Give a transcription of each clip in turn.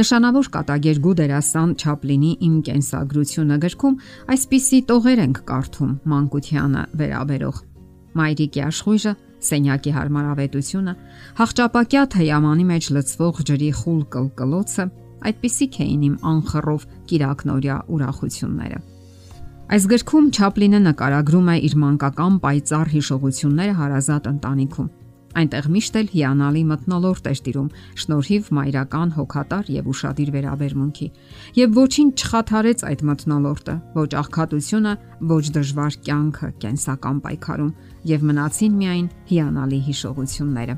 Նշանավոր կատագերգու դերասան Չապլինի Իմ կենսագրությունը գրքում այսպիսի տողեր ենք կարդում մանկությանը վերաբերող։ Մայրիկի աշխույժը, սենյակի հարմարավետությունը, հաղճապակյա թեյամանի մեջ լցվող ջրի խուլ կլկլոցը, այդպիսիք էին իմ անխռով Կիրակնորյա ուրախությունները։ Այս գրքում Չապլինը նկարագրում է իր մանկական պայծառ հիշողությունները հարազատ ընտանիքում Այնտեղ միշտ էլ հիանալի մտնոլորտ էր տիրում, շնորհիվ մայրական հոգատար եւ ուրشادիր վերաբերմունքի։ Եվ ոչինչ չխաթարեց այդ մտնոլորտը, ոչ աղքատությունը, ոչ դժվար կյանքը, կենսական պայքարում, եւ մնացին միայն հիանալի հիշողությունները։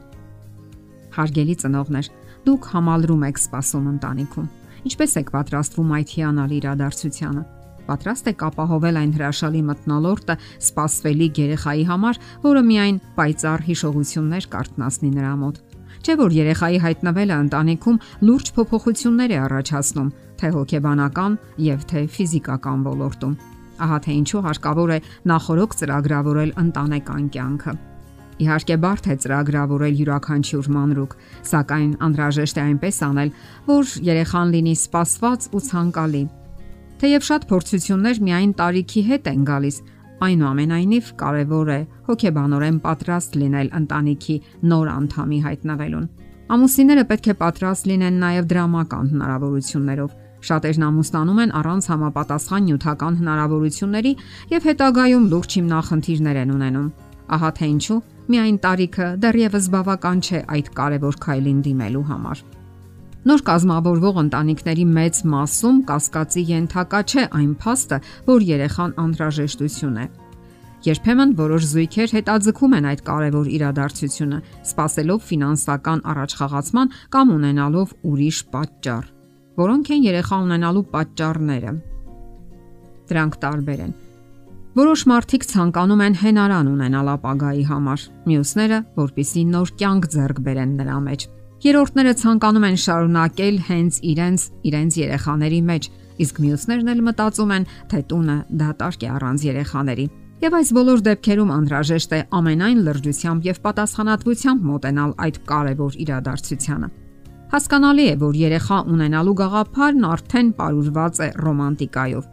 Հարգելի ծնողներ, դուք համալրում եք սпасում ընտանիքում։ Ինչպե՞ս եք պատրաստվում այդ հիանալի իրադարձությանը։ Պատրաստ եք ապահովել այն հրաշալի մտնոլորտը սпасվելի երեխայի համար, որը միայն պայծառ հիշողություններ կարտնասնի նրա մոտ։ Չէ որ երեխայի հայտնվելը ընտանիքում լուրջ փոփոխություններ է առաջացնում, թե հոգեբանական եւ թե ֆիզիկական ոլորտում։ Ահա թե ինչու հարկավոր է նախորոք ծրագրավորել ընտանեկան կյանքը։ Իհարկե բարդ է ծրագրավորել յուրաքանչյուր մանրուկ, սակայն անհրաժեշտ է այնպես անել, որ երեխան լինի սպասված ու ցանկալի Թեև շատ փորձություններ միայն տարիքի հետ են գալիս, այնուամենայնիվ կարևոր է հոգեբանորեն պատրաստ լինել ընտանիքի նոր անդամի հայտնվելուն։ Ամուսինները պետք է պատրաստ լինեն նաև դրամական հնարավորություններով։ Շատերն ամուսնանում են առանց համապատասխան նյութական հնարավորությունների եւ հետագայում լուրջ հիմնախնդիրներ են ունենում։ Ահա թե ինչու միայն տարիքը դեռևս բավական չէ այդ կարևոր քայլին դիմելու համար։ Նոր կազմավորվող ընտանիքների մեծ մասում կասկածի ենթակա չէ այն փաստը, որ երեխան անհրաժեշտություն է։ Երբեմն որոշ զույգեր հետաձգում են այդ կարևոր իրադարձությունը, սпасելով ֆինանսական առաջխաղացման կամ ունենալով ուրիշ պատճառ։ Որոնք են երեխա ունենալու պատճառները։ Դրանք տարբեր են։ Որոշ մարդիկ ցանկանում են հենարան ունենալ ապագայի համար, մյուսները, որpիսի նոր կյանք ձեռք բերեն նրա մեջ։ Երորդները ցանկանում են շարունակել հենց իրենց իրենց երեխաների մեջ, իսկ մյուսներն էլ մտածում են, թե տունը դատարկ է առանց երեխաների։ Եվ այս բոլոր դեպքերում անհրաժեշտ է ամենայն լրջությամբ եւ պատասխանատվությամբ մոտենալ այդ կարևոր իրադարձությանը։ Հասկանալի է, որ երեխա ունենալու գաղափարն արդեն պարուրված է ռոմանտիկայով։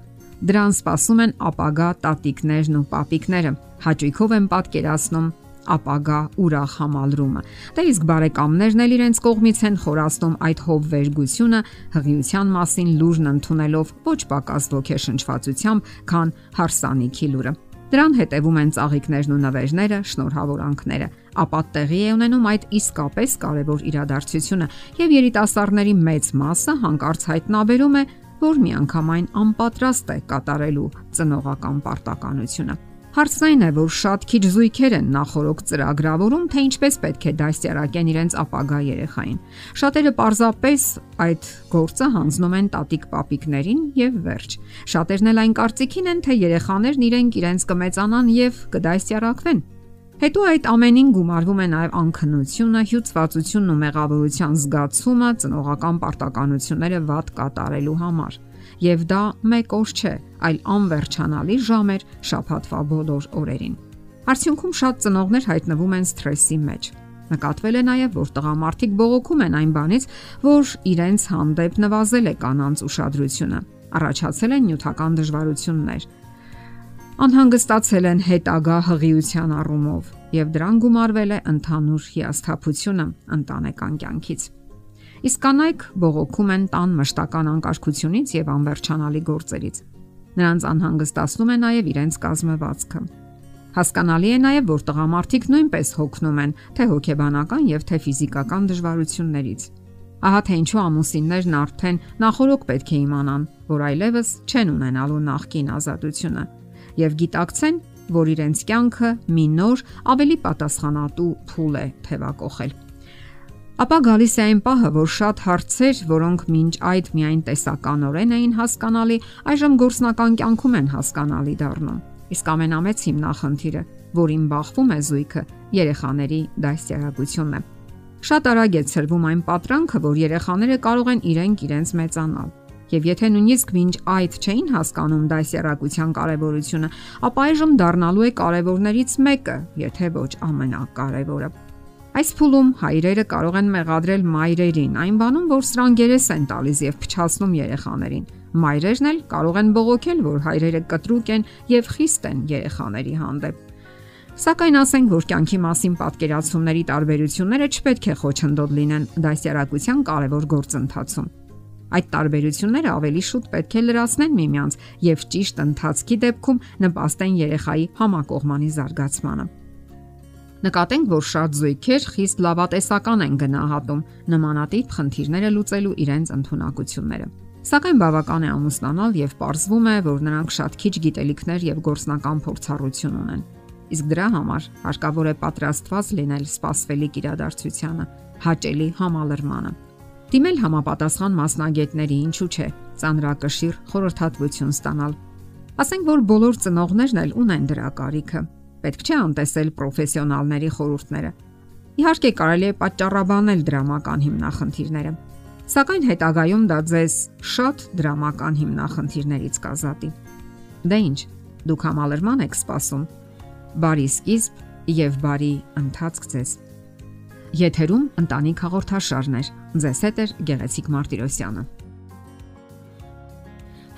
Դրան սпасում են ապագա տատիկներն ու պապիկները։ Հաճույքով են պատկերացնում ապագա ուրախ համալրումը։ Դե իսկ բարեկամներն էլ իրենց կողմից են խորացնում այդ հովվերգությունը հղիության մասին լուրն ընդունելով ոչ պակաս ոգեշնչվածությամբ, քան հարսանիքի լուրը։ Դրան հետևում են ծաղիկներն ու նվերները, շնորհավորանքները, ապա տեղի է ունենում այդ իսկապես կարևոր իրադարձությունը, եւ երիտասարդների մեծ մասը հանկարծ հայտնաբերում է, որ միանգամայն անպատրաստ է կատարելու ծնողական պարտականությունը։ Հարցն այն է, որ շատ քիչ զույգեր են նախորոք ծրագրավորում, թե ինչպես պետք է դաստիարակեն իրենց ապագա երեխային։ Շատերը պարզապես այդ գործը հանձնում են տատիկ-պապիկներին եւ վերջ։ Շատերն էլ այն կարծիքին են, թե երեխաներն իրենք իրենց կմեծանան եւ կդաստիարակվեն։ Հետո այդ ամենին գումարվում է նաև անքնությունը, հյուծվածությունն ու մեղավորության զգացումը ծնողական պարտականությունները ված կատարելու համար եւ դա մեկ օր չէ, այլ անվերջանալի ժամեր շփաթվա բոլոր օրերին։ Արդյունքում շատ ծնողներ հայտնվում են սթրեսի մեջ։ Նկատվել է նաև, որ տղամարդիկ բողոքում են այն բանից, որ իրենց հանդեպ նվազել է կանանց ուշադրությունը, առաջացել են նյութական դժվարություններ, անհանգստացել են հետագա հղիության առումով եւ դրան գումարվել է ընդհանուր հիասթափությունը ընտանեկան կյանքից։ Իսկ կանայք բողոքում են տան մշտական անկարգությունից եւ անվերջանալի գործերից։ Նրանց անհանգստացնում է նաեւ իրենց կազմվածքը։ Հասկանալի է նաև, որ տղամարդիկ նույնպես հոգնում են թե հոգեբանական եւ թե ֆիզիկական դժվարություններից։ Ահա թե ինչու ամուսիններն արդեն նախորոք պետք է իմանան, որ այլևս չեն ունենալու նախկին ազատությունը եւ գիտակցեն, որ իրենց կյանքը մի նոր, ավելի պատասխանատու փուլ է թևակողել։ Ապա գալիս է այն պահը, որ շատ հարցեր, որոնք մինչ այդ միայն տեսականորեն էին հասկանալի, այժմ գործնական կյանքում են հասկանալի դառնում։ Իսկ ամենամեծ հիմնախնդիրը, որին բախվում է զույգը, երեխաների դաստիարակությունն է։ Շատ արագ է ծրվում այն պատրանքը, որ երեխաները կարող են իրենք իրենց մեծանալ։ Եվ եթե նույնիսկ մինչ այդ չէին հասկանում դասերակցության կարևորությունը, ապա այժմ դառնալու է կարևորներից մեկը, եթե ոչ ամենակարևորը։ Այս փուլում հայրերը կարող են մեղադրել մայրերին, այն բանում, որ սրանք երես են տալիս եւ փչացնում երեխաներին։ Մայրերն էլ կարող են բողոքել, որ հայրերը կտրուկ են եւ խիստ են երեխաների հանդեպ։ Սակայն ասենք, որ կյանքի մասին պատկերացումների տարբերությունները չպետք է խոչընդոտ լինեն դասյարակության կարևոր գործընթացում։ Այդ տարբերությունները ավելի շուտ պետք է լրացնեն միմյանց եւ ճիշտ ընթացքի դեպքում նպաստեն երեխայի համակողմանի զարգացմանը։ Նկատենք, որ շատ զույգեր խիստ լավատեսական են գնահատում նմանատիպ խնդիրները լուծելու իրենց ընտունակությունները։ Սակայն բավական է ամուսնանալ եւ ողրվում է, որ նրանք շատ քիչ գիտելիքներ եւ գործնական փորձառություն ունեն։ Իսկ դրա համար հարկավոր է պատրաստված լինել սպասվելի իրադարձությանը, հաճելի համալրմանը։ Դիմել համապատասխան մասնագետների, ինչու՞ չէ, ծանրակշիռ խորհրդատվություն ստանալ։ Ասենք որ բոլոր ծնողներն էլ ունեն դրա կարիքը, Պետք չէ անտեսել պրոֆեսիոնալների խորհուրդները։ Իհարկե կարելի է պատճառաբանել դրամական հիմնախնդիրները, սակայն հետագայում դա ձեզ շատ դրամական հիմնախնդիրներից կազատի։ Դե ինչ, դուք համալրման եք սպասում Բարի սկիզբ եւ բարի ընթացք ձեզ։ Եթերում ընտանիք հաղորդաշարներ։ Ձեզ հետ է Գեղեցիկ Մարտիրոսյանը։